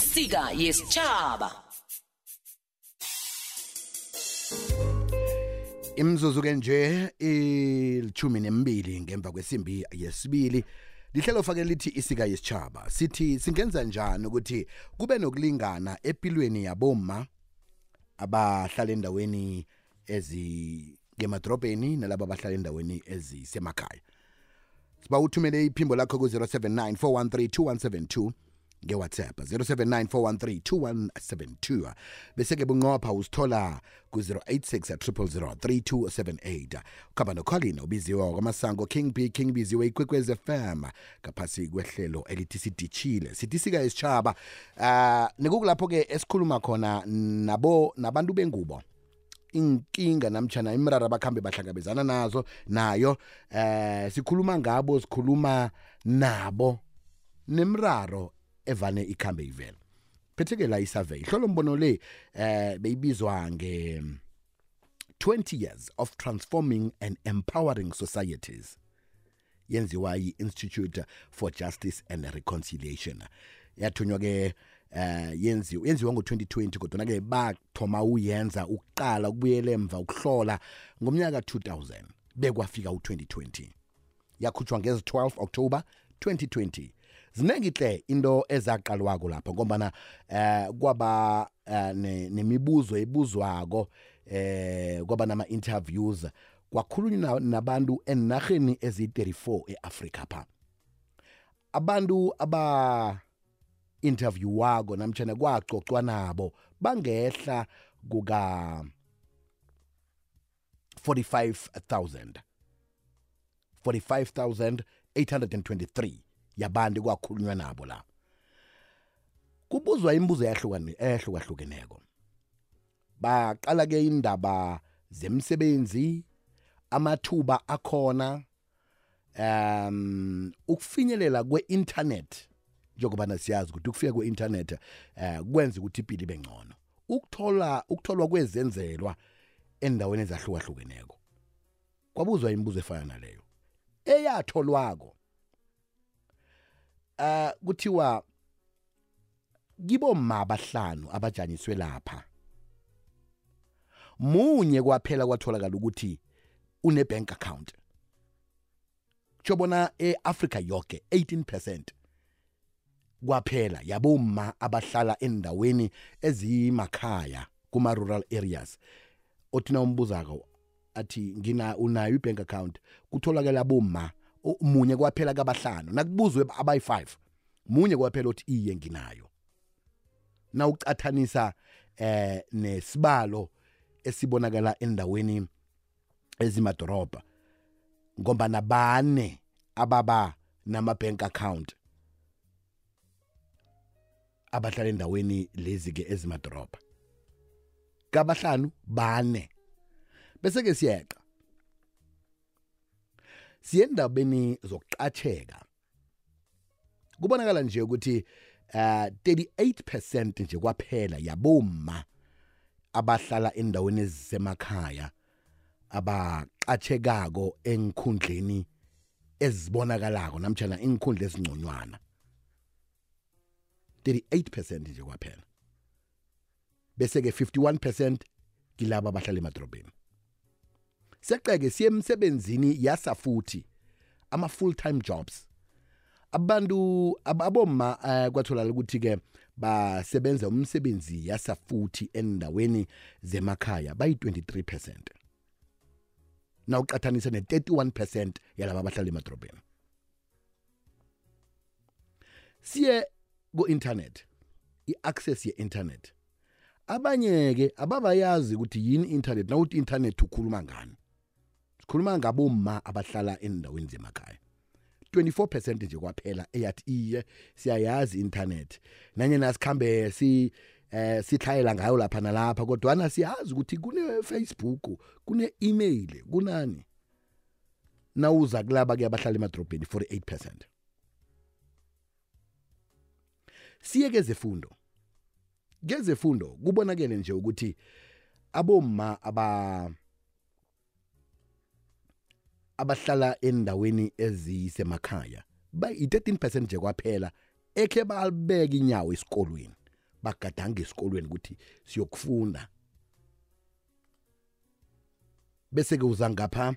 isika yesitshaba imzuzu ke nje ilithumi nembili ngemva kwesimbi yesibili. Lihlelo fake lithi isika yesitshaba sithi singenza njani ukuthi kube nokulingana empilweni yaboma abahlala endaweni ezingemadrobheni nalabo abahlala endaweni ezisemakhaya? Siba uthumele iphimbo lakho ku-079 413 2172 ngewhatsapp 0794132172 bese-ke bunqopha usithola ku-086 3278 ukhamba nocolin ubiziwe kwamasango king b king biziwe ikwekwez fm ngaphasi kwehlelo elithi sidishile sithi sika isitshaba uh, nekukulapho-ke esikhuluma khona nabo nabantu bengubo inkinga namtshana imrara bakhambe bahlangabezana nazo nayo eh sikhuluma ngabo sikhuluma nabo nemraro evane ikhambe ivela phetheke la isurvey ihlolo mbono le eh beyibizwa nge 20 years of transforming and empowering societies. Yenziwa yi-institute for justice and reconciliation. Yathunywa ke eh yenziwa yenziwa ngo2020 kodwa ke bathoma uyenza ukuqala ukubuyela emva ukuhlola ngomnyaka 2000 bekwafika u2020 yakhutshwa ngezi 12 October 2020 ziningi hle into ezaqalwako lapha ngombana eh kwaba eh, nemibuzo ebuzwako eh kwaba nama interviews kwakhulunywa nabantu enarheni ezi34 eAfrika pha. Abantu aba interview wako namtjana kwacocwa nabo bangehla kuka 45000 45823 yabantu kwakhulunywa nabo la. Kubuzwa imibuzo eyahlukane ehlukahlukeneko baqala ke indaba zemsebenzi amathuba akhona um ukufinyelela kwe-internet njengobana siyazi ukuthi ukufika kwe-internet eh kwenza ukuthi impilo ibe ngcono. Ukuthola ukutholwa kwezenzelwa endaweni ezahlukahlukeneko. Kwabuzwa imibuzo efana naleyo. Eyatholwako uh kuthiwa kiboma abahlanu abajanyiswe lapha. Munye kwaphela kwatholakala ukuthi une bank account. Kujobona eAfrica yonke 18% kwaphela yaboma abahlala endaweni ezimakhaya kuma rural areas. Othina umbuzako athi ngina unayo ibank account? Kutholakala bomma munye kwaphela kabahlanu. Nakubuzwe abayi5 munye kwaphela uthi iye nginayo. Na ucathanisa eh nesibalo esibonakala endaweni ezimadoroba ngoba nabane ababa nama bank account abahlala endaweni lezi ke ezimadoroba kabahlanu bane. Bese ke siyeqa siyendabeni zokuqatheka kubonakala nje ukuthi uh 38% nje kwaphela yaboma abahlala endaweni ezisemakhaya abaqathekako enkhundleni ezibonakalako namtjana inkhundla ezingconywana. 38% nje kwaphela. Bese ke 51% kilabo abahlala emadrobheni seqeke siye emsebenzini yasafuthi ama full time jobs. Abantu aboma uh, kwatholakala ukuthi ke basebenza umsebenzi yasafuthi endaweni zemakhaya bayi 23% na uqathanisa ne 31% yalabo abahlala emadrobheni. Siye ku internet i-access ye-internet. Abanye ke ababayazi ukuthi yini internet nawuthi internet ukhuluma ngani. Sikhuluma ngabomma abahlala endaweni zemakhaya. 24% nje kwaphela eyathi iye siyayazi internet nanye nasikhambe si eh sithayela ngayo lapha nalapha kodwa na siyazi ukuthi kune Facebook kune email kunani? Nawuza kulaba ke abahlala emadrobheni 48% siye zefundo kezefundo kubonakele nje ukuthi abomma aba abahlala endaweni ezisemakhaya bayi 13% nje kwaphela ekhe balibeka inyawo esikolweni bagadanga esikolweni ukuthi siyokufunda. Bese ke uza ngapha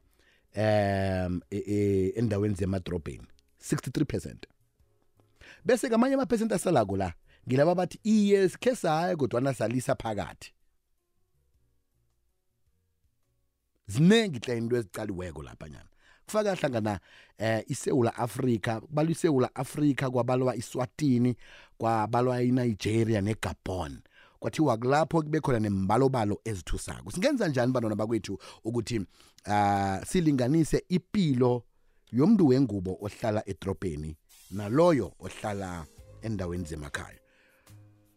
um e- e- endaweni zemadrobheni 63% bese ke amanye amaphesent asalako la ngilaba bathi iye sikhe saye kodwana salisa phakathi. Ziningi hle into ezicaliweko lapha nyana kufaka hlangana eh iSouth Africa kubalwa iSouth Africa kwabalwa iSwatini kwabalwa iNigeria neGabon. Kwathiwa kulapho kube khona nembalobalo ezithusako. Singenza njani bantwana bakwethu ukuthi ah silinganise ipilo yomntu wengubo ohlala edrobheni naloyo ohlala endaweni zemakhaya?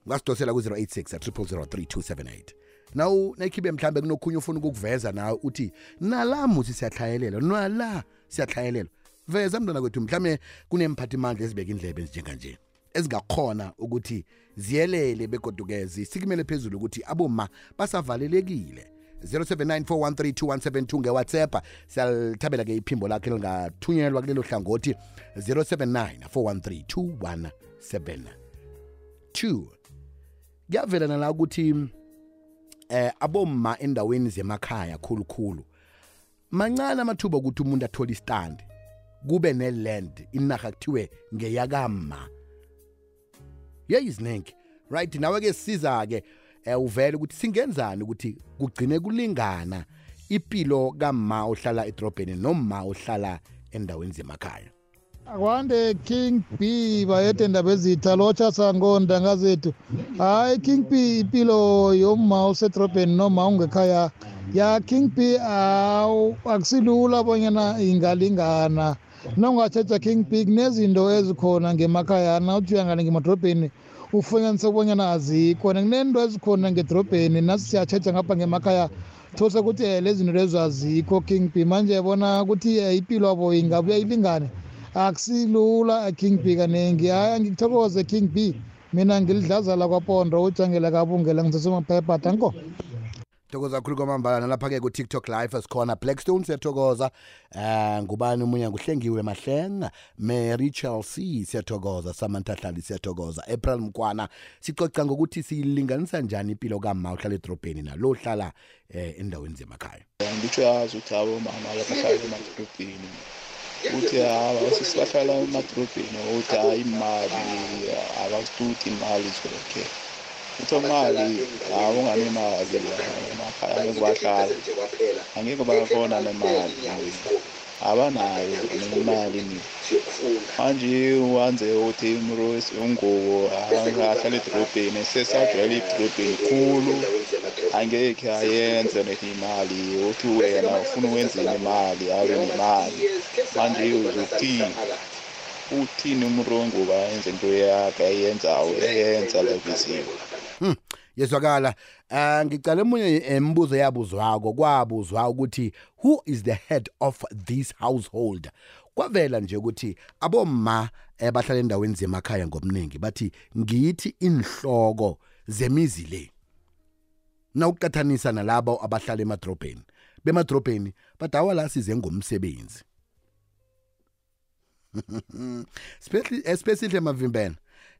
Ungasidosela ku-086 3278 nawu nekhibe mhlambe kunokhunye ufuna ukukuveza nawe uthi nala muthi siyahlayelela nala siyahlayelela veza mntwana kwethu mhlawumbe kunemphathimandla ezibeka indlebe ezinjenganje ezingakhona ukuthi ziyelele begoduke zisikimele phezulu ukuthi aboma basavalelekile. 0794132172 ngewhatsapp siyalithabela ke iphimbo lakhe lingathunyelwa kulelo hlangothi 0794132172 kuyavela nala ukuthi eh abomma endaweni zemakhaya khulukhulu mancane amathuba ukuthi umuntu athole istand kube neland inaga kuthiwe ngeyakama yeyiziningi right? Nawe ke siza ke eh, uvele ukuthi singenzani ukuthi kugcine kulingana ipilo kama ohlala edrobheni noma ohlala endaweni zemakhaya? Akwande king b bayede ndaba ezitha lotsha sangonda ngazethu hayi king b impilo yoma usedrobheni noma ungekhaya. Ya king b awu akusilula bonyana ingalingana. Nongathetha king b kunezinto ezikhona ngemakhaya. Nawuthi uyangane ngemadrobheni ufunyanise bonyana azikho. Kunento ezikhona ngedrobheni nasi siyathetha ngapha ngemakhaya those ukuthi um lezi zinto lezo azikho king b manje yabona ukuthi eh, impilo yabo ingabuya ilingane. Akusilula king b kaningi hayi angikuthokoze king b. Mina ngilidlazala kwapondo ujangela kabungela ngisesemaphepha danko. Thokoza kakhulu kwamambala nalapha-ke ku-tiktok live esikhona blackstone siyathokoza. Um ngubani umunye nguhlengiwe mahlenga. Mary chelsea siyathokoza samantha hlali siyathokoza. April mkwana sicoca ngokuthi siyilinganisa njani impilo kama uhlala edrobheni nalo hlala um endaweni zemakhaya? Ngitsho yazi ukuthi abomama labahlala emadolobheni ukuthi hayi sisibahlala emadolobheni ukuthi hayi imali abasituti imali zonke ukuthi imali hayi unganemali emakhaya angeke bahlala angeke babona nemali abanayo nemali ni. Manje wanze ukuthi umrosi ungubo ahlala edorobheni sesagcwele edorobheni khulu. Angeke ayenze imali uthi wena ufuna ukwenzeni imali abe nemali. Manje uzokuthini uthini umrongo bayenze into yakhe ayenzayo eyenza lebiziwe yezwakala. Uh, ngicala emunye embuzo yabuzwako kwabuzwa ukuthi who is the head of this household? Kwavela nje ukuthi abomma ebahlala endaweni zemakhaya ngomningi bathi ngithi inhloko zemizi le. Nawuqathanisa nalabo abahlala emadrobheni. Bemadrobheni badawa la size ngomsebenzi. Especially emavimbela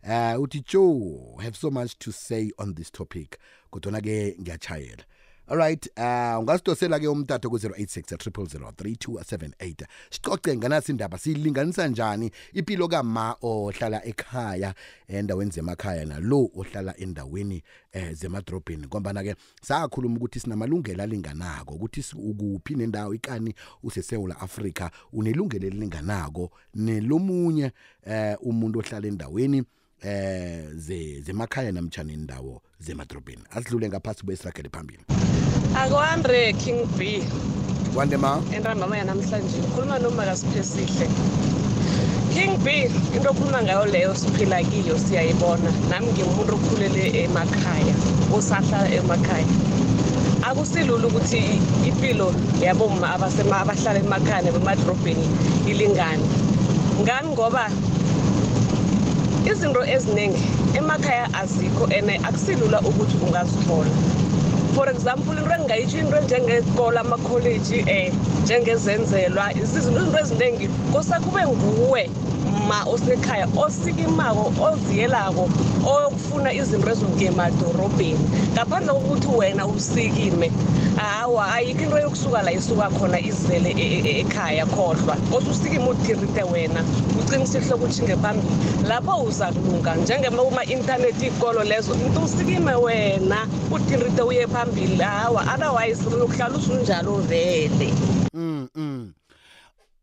uh uthi Joe have so much to say on this topic kodwa ke ngiyachayela Alright uh ungasidosela ke umtato ku 0863003278 sicoce nganasi indaba silinganisa njani impilo kama ohlala ekhaya endaweni zemakhaya nalo ohlala endaweni eh zemadrobheni? Ngoba ke sakhuluma ukuthi sinamalungelo alinganako ukuthi ukuphi nendawo ikani useSouth Africa unelungelo elinganako nelomunye eh umuntu ohlala endaweni eh ze zemakhaya namtjana indawo zemadrobheni asidlule ngaphasi kwesiragele phambili. Akwandre king b kwande ma. Entambama yanamhlanje ukhuluma nomakasiphesihle king b into okhuluma ngayo leyo siphila kiyo siyayibona. Nami ngiwumuntu okhulele emakhaya osahlala emakhaya. Akusilula ukuthi impilo yaboma abahlala emakhaya nabemadrobheni ilingane. Ngani? Ngoba izinto eziningi emakhaya azikho and akusilula ukuthi ungazithola. For example into engingayitsho into enjengesikolo amakholeji um njengezenzelwa izinto izinto eziningi kose kube nguwe umma osekhaya osikimako oziyelako oyokufuna izinto ezonke emadorobheni ngaphandle kokuthi wena usikime hawa ayikho into yokusuka la isuka khona izele e- e- ekhaya khohlwa osusikime uthirite wena uqinisile ukuthi phambili lapho uza kulunga njengema-intanethi iy'kolo lezo into usikime wena uthirite uye phambili. Hawa otherwise lokuhlala usunjalo vele. Mm mm.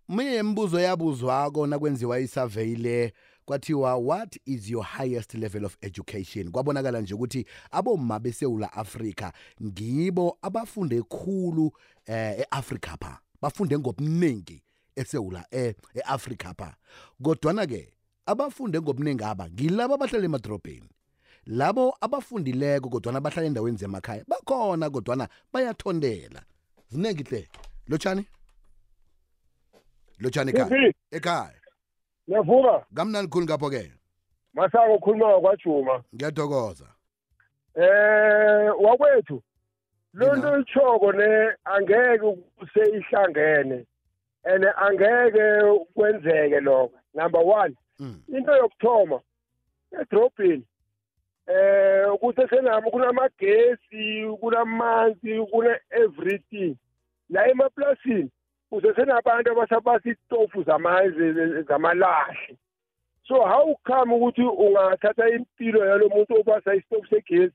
Manye imibuzo yabuzwa kona kwenziwa isurvey le kwathiwa what is your highest level of education? Kwabonakala nje ukuthi abomma beSeula Africa ngibo abafunde khulu eh eAfrica pha. Bafunde ngobuningi eSeula eh eAfrica pha. Kodwana ke abafunde ngobuningi aba ngilabo abahlala emadrobheni labo abafundileko kodwana bahlala endaweni zemakhaya bakhona kodwana bayathondela. Zinengi hle lotshani lotshani ekhaya? Ekhaya. Ngiyavuka kamnandi khulu ngapho ke masako ukhuluma kwaJuma. ngiyathokoza Eh wakwethu lo Yina. nto ichoko ne angeke useyihlangene ene angeke kwenzeke lokho. Number 1 Mm. into yokuthoma edrobheni eh kusesenami kunamagesi kunamanzi kune everything la emaplasini kusesenabantu abasabasa itofu zama- zamalahle. So how come ukuthi ungathatha impilo yalo muntu obasa isitofu segesi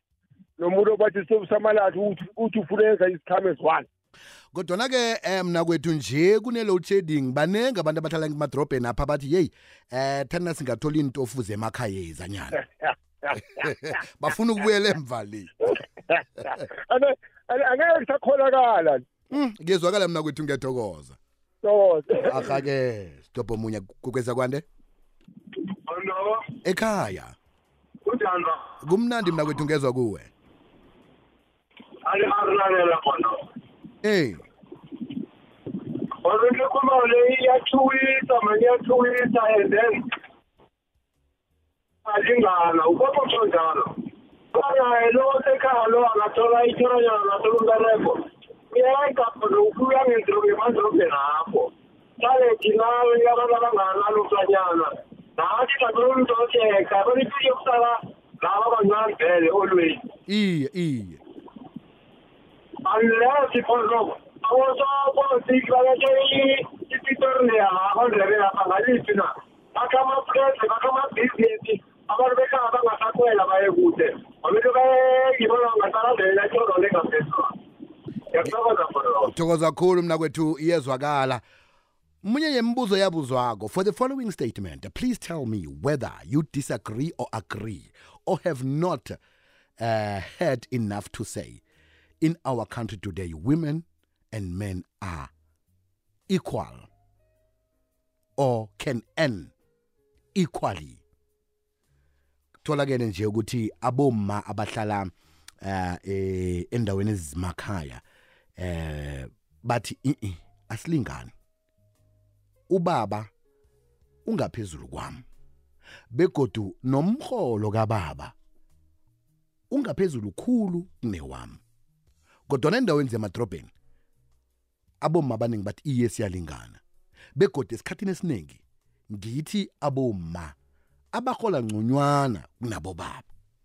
nomuntu obathi isitofu samalahle uthi ufuneka izikhame eziwani kodwana ke eh, mna kwethu nje kune-load shedding banenge abantu abahlala emadrobheni apha bathi yeyi eh thina singathola iintofu zemakhaya ezanyana. Bafuna ukubuyela emva le. Angeke kusakholakala Mm, ngiyezwakala mna kwethu ngiyathokoza. So arha-ke sidobho omunye kukweza kwande? No ekhaya. Kunjani? Kumnandi mna kwethu ngezwa kuwe. Ali arilalela khona. Ey wazengikhuluma le iyathuwisa manje iyathuwisa and then alingana. Ukopho kusho njalo. Kanaye lo osekhaya lo angathola ithoranyana angathola umbereko uyayigabha ubuya ngemadorobheni akho hlale thina abantu abanganalo mhlanyana nathi sathola umntu otheka banifiye yokusala laba abancane vele olweni iye iye unless because abosopolitiki balethe ipitori leyamakondlebe lapha ngaliphi na bakha amaprese bakha amabhizinisi abantu bekhaya bangasakhwela baye kude abantu bayengibona ngasalandela itoro lengaphezulu ngiyakuthokoza kakhulu mna kwethu iyezwakala. Munye yemibuzo yabuzwako for the following statement please tell me whether you disagree or agree or have not uh, had enough to say in our country today women and men are equal or can earn equally. Kutholakele nje ukuthi aboma abahlala eh, endaweni ezimakhaya eh bathi i asilingani? Ubaba ungaphezulu kwami begodu nomholo kababa ungaphezulu khulu kunewami. Kodwa endaweni zemadrobheni abomma abaningi bathi iye siyalingana. Begodwa esikhathini esiningi ngithi abomma abahola ngconywana kunabo baba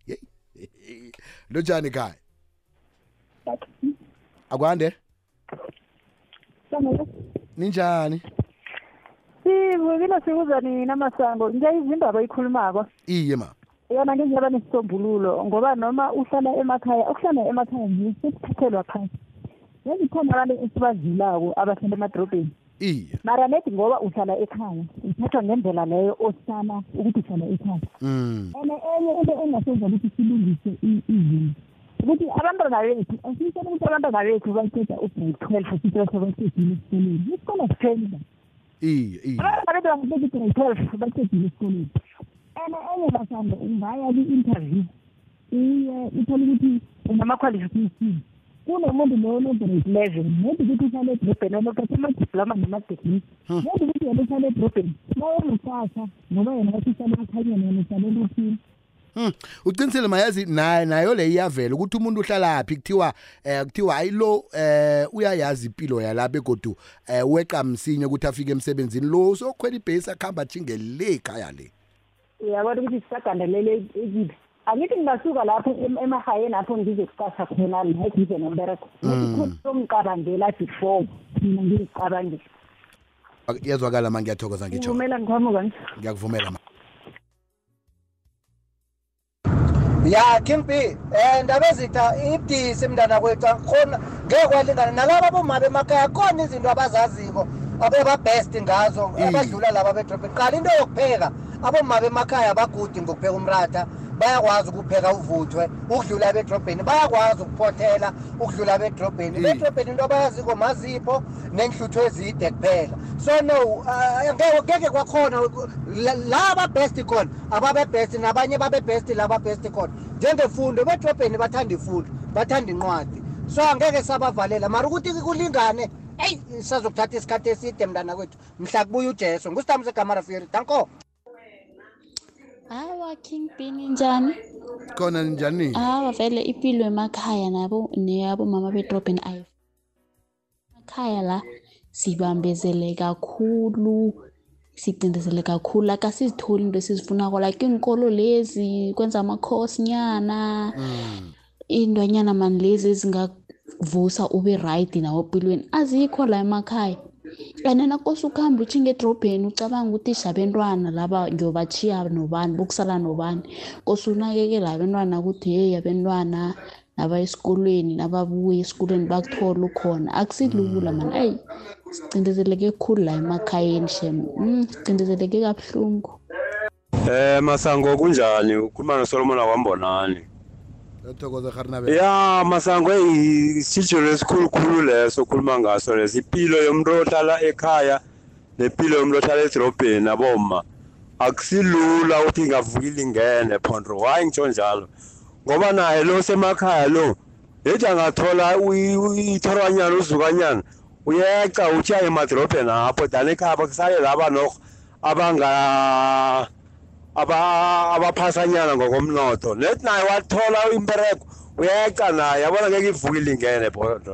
Yeyi. lotshani ekhaya? Akwande? Ninjani? Sivukile sikuza nina masango ngiyayizwa indaba oyikhulumako. Iye ma. Yona ngengaba nesisombululo ngoba noma uhlala emakhaya ukuhlala emakhaya nje sesithathelwa phansi nezikhona abantu esibazilako abahlala emadrobheni iye. Mara nedi ngoba uhlala ekhaya uthathwa ngendlela leyo osana ukuthi uhlala ekhaya. Mm. And enye into engasenza ukuthi silungise izinto ukuthi abantwana bethu asiyitshela ukuthi abantwana bethu baqeda ugrade twelve sithatha baqedile esikoleni isikole siphela iye iye. Abantwana bethu bangaqeda ugrade twelve baqedile esikoleni and enye basanda ungaya kwi-interview uye uthole ukuthi unama-qualification kunomuntu lo ono-grade eleven maybe ukuthi uhlale edrobheni onophethe amadiploma namadegree. Maybe ukuthi yena uhlale edrobheni mayemusasa ngoba yena bathi uhlale emakhanyeni yena uhlale eluphini Hmm, uqinisele mayazi naye nayo le iyavela ukuthi umuntu uhlalaphi kuthiwa eh kuthiwa ayilo eh uyayazi impilo yala begodu eh weqa msinya ukuthi afike emsebenzini. Lo sokhwela ibhesi akhamba jinge le ekhaya le. Uyabona ukuthi sisagandelele ekibi angithi ngingasuka lapho em- emahayeni apho ngize kusasa khona la ngize nombereko omcabangela before mina ngizicabangela iyazwakala ma ngiyathokoza ngitsho ngivumela ngiqhamuka nje ngiyakuvumela ma. Ya king b um ndaba ezitha ibudisi mntana kwethu khona ngeke kwalingana nalaba boma bemakhaya khona izinto abazaziko. Abebabhest ngazo abadlula laba bedrobheni qala into yokupheka. Aboma bemakhaya bagudi ngokupheka umratha bayakwazi ukupheka uvuthwe ukudlula abedrobheni bayakwazi ukuphothela ukudlula abedrobheni bedrobheni into abayaziko mazipho nenhluthu ezide kuphela. So no ah, ngeke ngeke kwakhona la- la ababhest khona ababebhest nabanye babebhest la babhest khona. Njengefundo bedrobheni bathanda ifundo bathanda incwadi. So angeke sabavalela mara ukuthi kulingane eyi sazokuthatha isikhathi eside mntana kwethu. Mhla kubuya ujesu. Ngusitami segamarafiri danko. Hawa King Bin njani? khona njani? Hawa vele impilo emakhaya nabo neyabo mama bedrobheni ayi. Emakhaya la sibambezele kakhulu sicindezele kakhulu. Akasizitholi into esizifunako. Like iinkolo lezi kwenza amakhosi nyana iintwanyana mani lezi ezingakuvusa ube right nawe empilweni azikho la emakhaya and nakose ukuhambe utjhinga edrobheni ucabanga ukuthi shabentwana laba ngiyobatjhiya nobani bokusala nobani kose unakekela abentwana ukuthi heyi abentwana naba esikolweni nababuya esikolweni bakuthola ukhona akusilula mani ayi sicindezeleke khulu la emakhayeni shem mm, sicindezeleke kabuhlungu Eh Masango kunjani? Ukhuluma noSolomon akwambonani. Yathokoza harinabe Ya Masango hey isitshilo esikhulu khulu leso ukhuluma ngaso leso impilo yomuntu ohlala ekhaya nempilo yomuntu ohlala edrobheni aboma akusilula ukuthi ingavukile ingene phondro. Why ngitsho njalo. Ngoba naye lo semakhaya lo yethi angathola ithorwanyana uzukanyana. Uyeca uthi aye emadrobheni apho dani ekhaya bakusale laba nokho abanga aba abaphasanyana ngokomnotho net naye wathola impereko uyeca naye yabona ngeke ivukile ingene phondro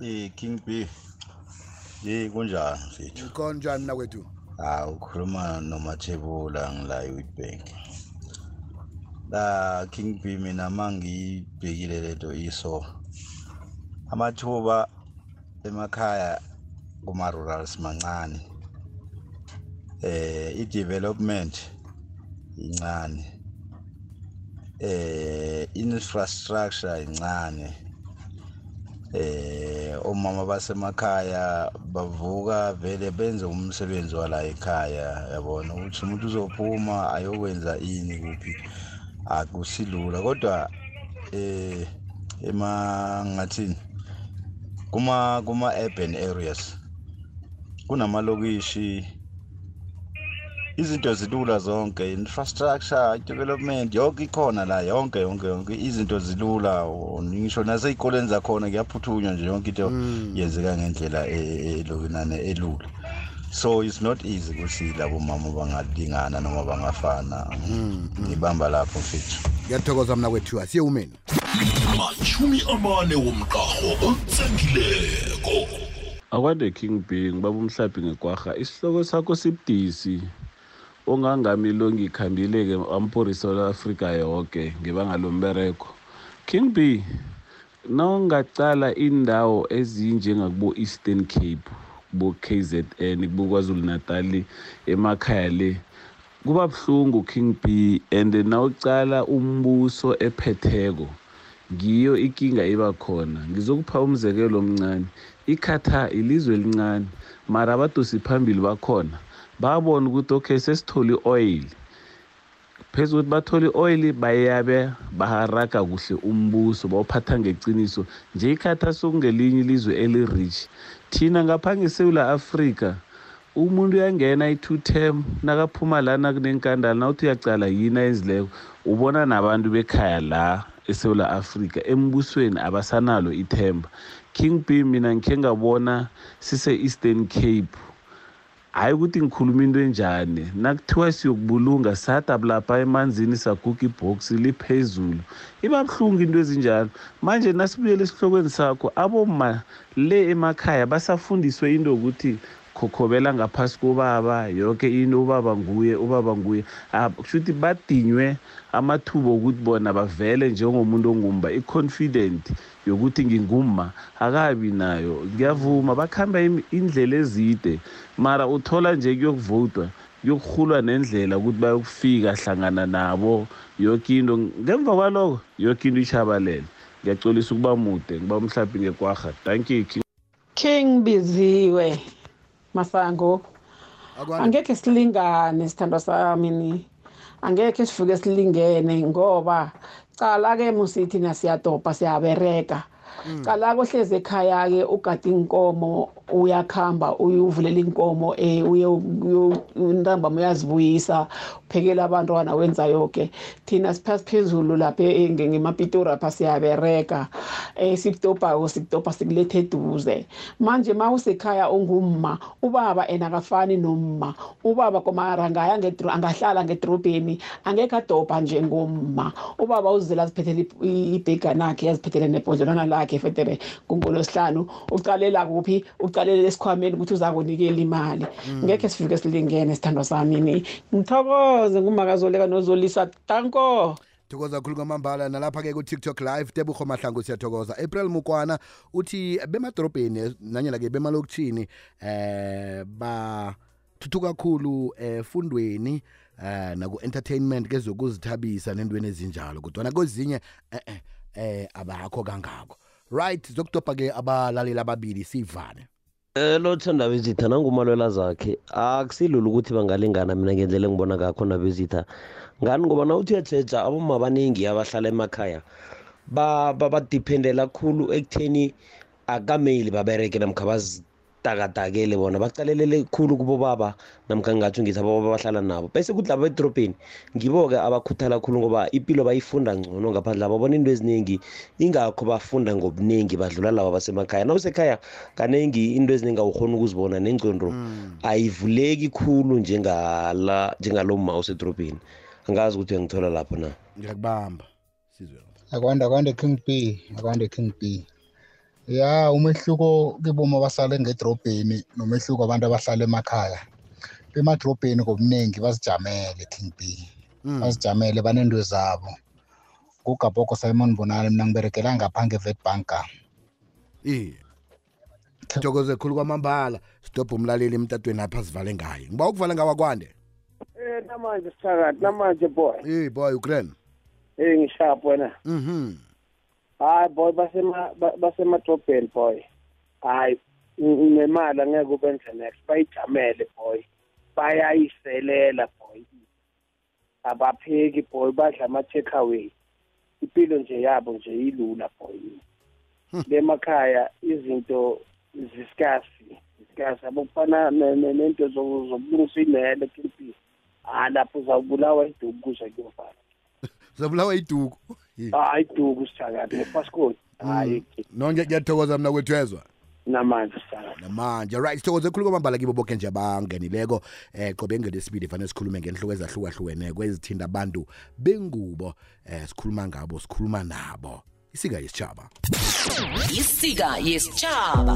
Eh King B. Yi kunjani mfethu? konjani nakwethu Ah ukhuluma noMathebula ngila eWitbank. La King B mina mangibhekile lento iso. Amathuba emakhaya kuma rurals mancane. Eh i development incane. Eh infrastructure incane. eh omama basemakhaya bavuka vele benze umsebenzi wala ekhaya yabona ukuthi umuntu uzophuma ayokwenza ini kuphi akusilula kodwa eh ema ngathini kuma kuma urban areas kunamalokishi izinto zilula zonke infrastructure development yonke ikhona la yonke yonke yonke. Izinto zilula ngisho nasey'koleni zakhona kuyaphuthunywa nje yonke into yenzeka ngendlela e- elokinane elula. So it's not easy ukuthi labo mama bangalingana noma bangafana. Ngibamba lapho mfethu. Ngiyathokoza mna kwethu asiye umeni. Mashumi amane womqaho otsengileko akwande king b ngibaba umhlaphi ngekwarha isihloko sakho sibudisi. Ongangamilo ngikhambile-ke ampurisa la-afrika yoke ngebanga lombereko king b nawungacala indawo ezinjengakubo-eastern cape kubo-kzn kubo-kwazulu natali emakhaya le kuba buhlungu king b and nawucala umbuso ephetheko ngiyo ikinga iba khona. Ngizokupha umzekelo omncane iqatar ilizwe elincane mara abadosi phambili bakhona. Babona ukuthi okay sesithole i-oil. Phezu kokuthi bathole i-oil bayabe baharaga kuhle umbuso bawuphatha ngeqiniso. Nje iqatar sokungelinye ilizwe eli-rich thina ngapha ngesewula afrika umuntu uyangena i-two term nakaphuma lana kunenkandala nawuthi uyacala yini ayenzileko ubona nabantu bekhaya la esewula afrika embusweni abasanalo ithemba. King b mina ngikhe ngabona sise-eastern cape. Hhayi ukuthi ngikhuluma into enjani? Nakuthiwa siyokubulunga sadab lapha emanzini saguga ibhoksi liphezulu. Iba buhlungu into ezinjalo. Manje nasibuyele esihlokweni sakho aboma le emakhaya basafundiswe into yokuthi khokhobela ngaphasi kobaba yonke into ubaba nguye ubaba nguye. Ah, kusho ukuthi badinywe amathuba okuthi bona bavele njengomuntu ongumba. I-confident yokuthi ngingumma akabi nayo. Ngiyavuma bakuhamba indlela ezide. Mara uthola nje kuyokuvotwa kuyokuhulwa nendlela ukuthi bayokufika hlangana nabo yonke into. Ngemva kwaloko yonke into ishabalele ngiyacolisa ukuba mude ngiba mhlawumbe ngekwarha. Thank you king biziwe. Masango. Angekhe silingane sithandwa sami ni. Angekhe sifuke silingene ngoba cala-ke musithi nasiyadobha siyabereka cala kohlezi ekhaya-ke ugade inkomo uyakhamba uyuvulela inkomo um uye ntambama uyazibuyisa uphekela abantwana wenza yoke thina siphasi phezulu lapha e- nge- ngemapitori apha siyabereka um sikutobhako sikutobha sikulethe eduze. Manje ma usekhaya ungumma ubaba ena akafani nomma. Ubaba komara angaya ngedro- angahlala ngedrobheni angekhe adobha njengomma ubaba uzela aziphethele ip- i- ibheganakhe aziphethele nebhodlelwana lakhe fetere ngongolosihlanu. Ucalela kuphi? Ucalela esikhwameni ukuthi uzakunikela imali. Ngekhe sifike silingene sithandwa sami ni. Ngithokoze ngumakazoleka nozolisa tanko! Thokoza khulu kwamambala nalapha-ke ku-tiktok live tebuho mahlangu siyathokoza. April mukwana uthi bemadorobheni nanyena-ke bemalokitshini eh bathuthuka kakhulu efundweni eh naku-entertainment kezokuzithabisa nentweni ezinjalo kodwana kwezinye eh eh eh abakho kangako. Right zokudobha-ke abalaleli ababili siyivane. Eh lothanda bezitha nangumalwela zakhe akusilula ukuthi bangalingana mina ngendlela engibona ngakho nabezitha ngani? Ngoba nawuthi uyatsheja aboma abaningi abahlala emakhaya ba- ba- badiphendela khulu ekutheni akameli babereke namkha bazitakadakele bona baqalelele khulu kubobaba namkha ngingatsho ngithi abobaba bahlala nabo bese kuthi laba edorobheni ngibo-ke abakhuthala khulu ngoba ipilo bayifunda ngcono ngaphandle babona into eziningi ingakho bafunda ngobuningi badlula laba basemakhaya. Nawusekhaya kaningi into eziningi awukhona ukuzibona nengcondo ayivuleki khulu njengala njengalo mma usedorobheni angazi ukuthi uyangithola lapho na? Ngiyakubamba akwande akwande king b akwande king b ya umehluko kiboma abahlala ngedrobheni nomehluko abantu abahlala emakhaya. Bemadrobheni ngobuningi bazijamele king b. Bazijamele banento zabo. Ngugaboko simon bonani mina ngiberekela ngapha nge-vetbanka iye. Thokoze khulu kwamambala. Sidobha umlaleli emtatweni apha sivale ngaye. Ngiba ukuvala ngawa kwande? Eh namanje sithakathi namanje boy. Eh boy ukren. Eh ngisharp wena. Mhm. Hayi boy basema ba- basemadrobheni boy. Hayi n- nemali angeke ubenze next bayijamele boy. Bayayiselela boy. Abapheki boy badla ama takeaway. Impilo nje yabo nje ilula boy. Lemakhaya izinto ziskasi. Ziskasi abokufana ne- ne- nento zo- zokulungisa imele kimpilo. Ah lapho uzawubulawa iduku kuze kuyofana. Zabulawa iduku. Hayi iduku sithakathi ngepassport. Hayi No ngiya- ngiyathokoza mina kwethwezwa. namanje sithakathi. namanje right sithokoze khulu kwamambala kibo bonke nje abangenileko eh qobe ngelesibili fanele sikhulume ngenhloko ezahlukahlukene kwezithinda abantu bengubo eh sikhuluma ngabo sikhuluma nabo isika yesitshaba isika yesitshaba